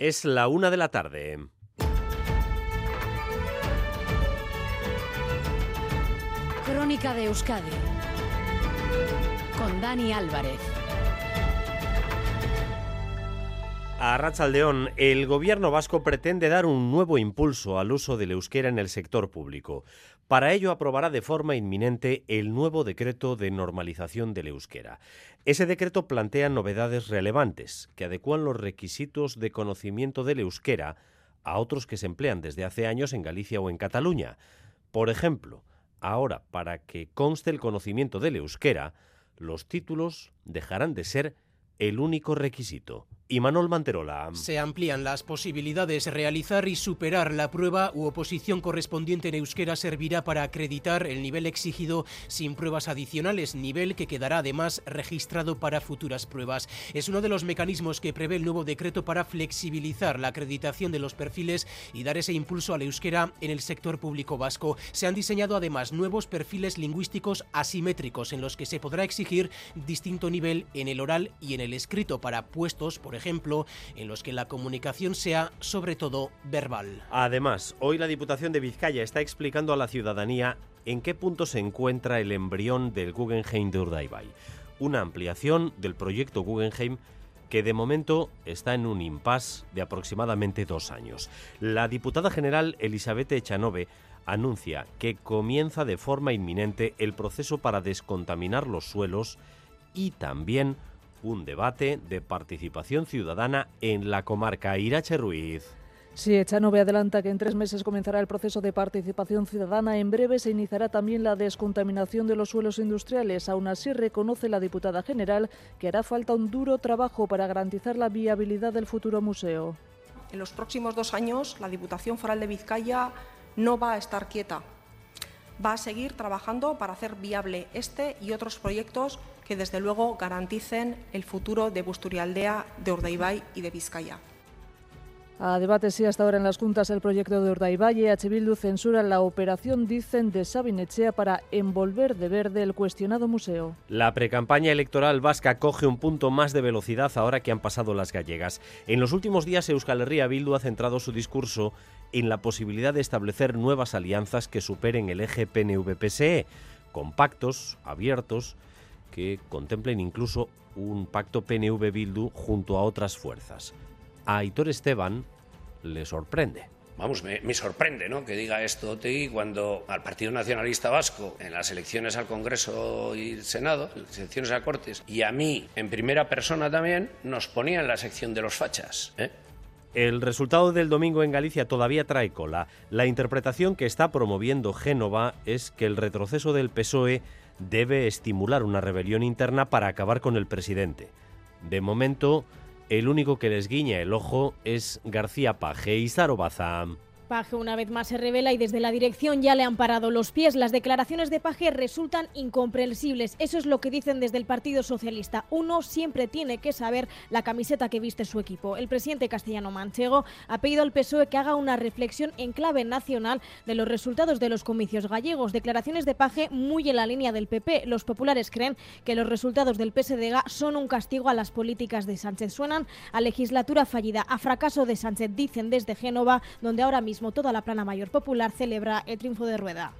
Es la una de la tarde. Crónica de Euskadi con Dani Álvarez. A Rachaldeón, el gobierno vasco pretende dar un nuevo impulso al uso del euskera en el sector público. Para ello aprobará de forma inminente el nuevo decreto de normalización del euskera. Ese decreto plantea novedades relevantes que adecuan los requisitos de conocimiento del euskera a otros que se emplean desde hace años en Galicia o en Cataluña. Por ejemplo, ahora para que conste el conocimiento del euskera, los títulos dejarán de ser el único requisito. Y Manuel Manterola. Se amplían las posibilidades. Realizar y superar la prueba u oposición correspondiente en euskera servirá para acreditar el nivel exigido sin pruebas adicionales, nivel que quedará además registrado para futuras pruebas. Es uno de los mecanismos que prevé el nuevo decreto para flexibilizar la acreditación de los perfiles y dar ese impulso al euskera en el sector público vasco. Se han diseñado además nuevos perfiles lingüísticos asimétricos en los que se podrá exigir distinto nivel en el oral y en el escrito para puestos, por ejemplo, en los que la comunicación sea sobre todo verbal. Además, hoy la Diputación de Vizcaya está explicando a la ciudadanía en qué punto se encuentra el embrión del Guggenheim de Urdaibai, una ampliación del proyecto Guggenheim que de momento está en un impasse de aproximadamente dos años. La diputada general Elizabeth Echanove anuncia que comienza de forma inminente el proceso para descontaminar los suelos y también un debate de participación ciudadana en la comarca Irache Ruiz. Sí, Echanove adelanta que en tres meses comenzará el proceso de participación ciudadana. En breve se iniciará también la descontaminación de los suelos industriales. Aún así, reconoce la diputada general que hará falta un duro trabajo para garantizar la viabilidad del futuro museo. En los próximos dos años, la Diputación Foral de Vizcaya no va a estar quieta. Va a seguir trabajando para hacer viable este y otros proyectos que desde luego garanticen el futuro de Busturialdea, de Urdaibai y de Vizcaya. A debate sí hasta ahora en las juntas el proyecto de Urdaibai. H. Bildu censura la operación, dicen, de Sabinechea para envolver de verde el cuestionado museo. La precampaña electoral vasca coge un punto más de velocidad ahora que han pasado las gallegas. En los últimos días Euskal Herria Bildu ha centrado su discurso en la posibilidad de establecer nuevas alianzas que superen el eje PNV-PSE, con pactos abiertos que contemplen incluso un pacto PNV-Bildu junto a otras fuerzas. A Aitor Esteban le sorprende. Vamos, me, me, sorprende ¿no? que diga esto Otegui cuando al Partido Nacionalista Vasco, en las elecciones al Congreso y el Senado, en las elecciones a Cortes, y a mí, en primera persona también, nos ponía en la sección de los fachas. ¿eh? El resultado del domingo en Galicia todavía trae cola. La interpretación que está promoviendo Génova es que el retroceso del PSOE debe estimular una rebelión interna para acabar con el presidente. De momento, el único que les guiña el ojo es García Paje y Sarobaza. Paje una vez más se revela y desde la dirección ya le han parado los pies. Las declaraciones de Paje resultan incomprensibles. Eso es lo que dicen desde el Partido Socialista. Uno siempre tiene que saber la camiseta que viste su equipo. El presidente castellano Manchego ha pedido al PSOE que haga una reflexión en clave nacional de los resultados de los comicios gallegos. Declaraciones de Paje muy en la línea del PP. Los populares creen que los resultados del PSDG son un castigo a las políticas de Sánchez. Suenan a legislatura fallida, a fracaso de Sánchez, dicen desde Génova, donde ahora mismo toda la plana mayor popular celebra el triunfo de Rueda.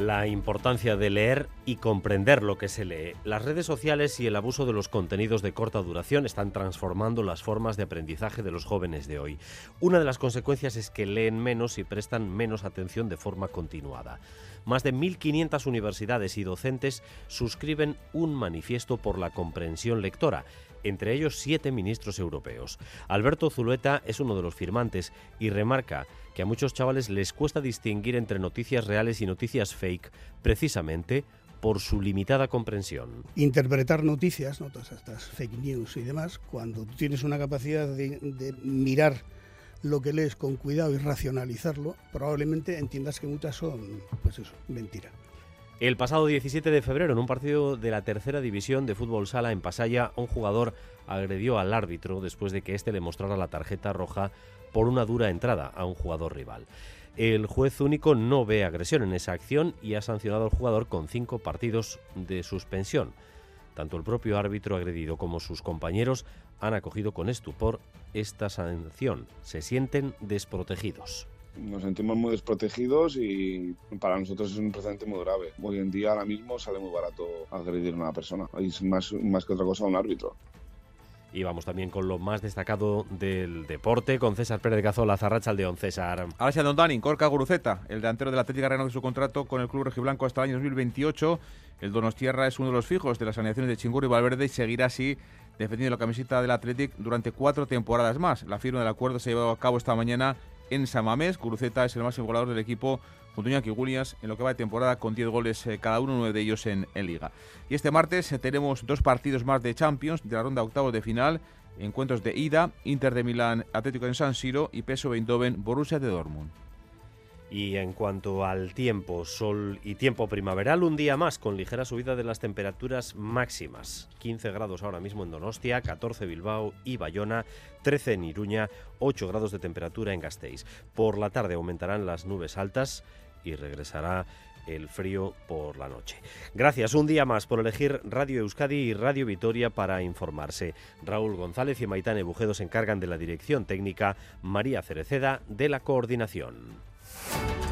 La importancia de leer y comprender lo que se lee. Las redes sociales y el abuso de los contenidos de corta duración están transformando las formas de aprendizaje de los jóvenes de hoy. Una de las consecuencias es que leen menos y prestan menos atención de forma continuada. Más de 1.500 universidades y docentes suscriben un manifiesto por la comprensión lectora, entre ellos siete ministros europeos. Alberto Zulueta es uno de los firmantes y remarca que a muchos chavales les cuesta distinguir entre noticias reales y noticias fake, precisamente por su limitada comprensión. Interpretar noticias, ¿no? todas estas fake news y demás, cuando tienes una capacidad de, de mirar lo que lees con cuidado y racionalizarlo, probablemente entiendas que muchas son, pues eso, mentira. El pasado 17 de febrero, en un partido de la tercera división de fútbol sala en Pasaya, un jugador agredió al árbitro después de que éste le mostrara la tarjeta roja por una dura entrada a un jugador rival. El juez único no ve agresión en esa acción y ha sancionado al jugador con cinco partidos de suspensión. Tanto el propio árbitro agredido como sus compañeros han acogido con estupor esta sanción. Se sienten desprotegidos nos sentimos muy desprotegidos y para nosotros es un precedente muy grave. Hoy en día ahora mismo sale muy barato agredir a una persona. Es más, más que otra cosa un árbitro. Y vamos también con lo más destacado del deporte, con César Pérez de Cazola, Zarracha Aldeón. César. Alicia Dondani, Corca Guruceta, el delantero del Atlético renovó su contrato con el club rojiblanco hasta el año 2028. El Donostierra es uno de los fijos de las alineaciones de Chingur y Valverde y seguirá así defendiendo la camiseta del Atlético durante cuatro temporadas más. La firma del acuerdo se ha llevado a cabo esta mañana en Samamés. Guruceta es el máximo goleador del equipo junto a Iñaki Williams en lo que va de temporada con 10 goles eh, cada uno, nueve de ellos en, Liga. Y este martes eh, tenemos dos partidos más de Champions de la ronda octavos de final. Encuentros de ida, Inter de Milán, Atlético en San Siro y Peso Eindhoven, Borussia de Dortmund. Y en cuanto al tiempo, sol y tiempo primaveral, un día más con ligera subida de las temperaturas máximas. 15 grados ahora mismo en Donostia, 14 Bilbao y Bayona, 13 en Iruña, 8 grados de temperatura en Gasteiz. Por la tarde aumentarán las nubes altas y regresará el frío por la noche. Gracias un día más por elegir Radio Euskadi y Radio Vitoria para informarse. Raúl González y Maitán Bujedo se encargan de la dirección técnica, María Cereceda de la coordinación.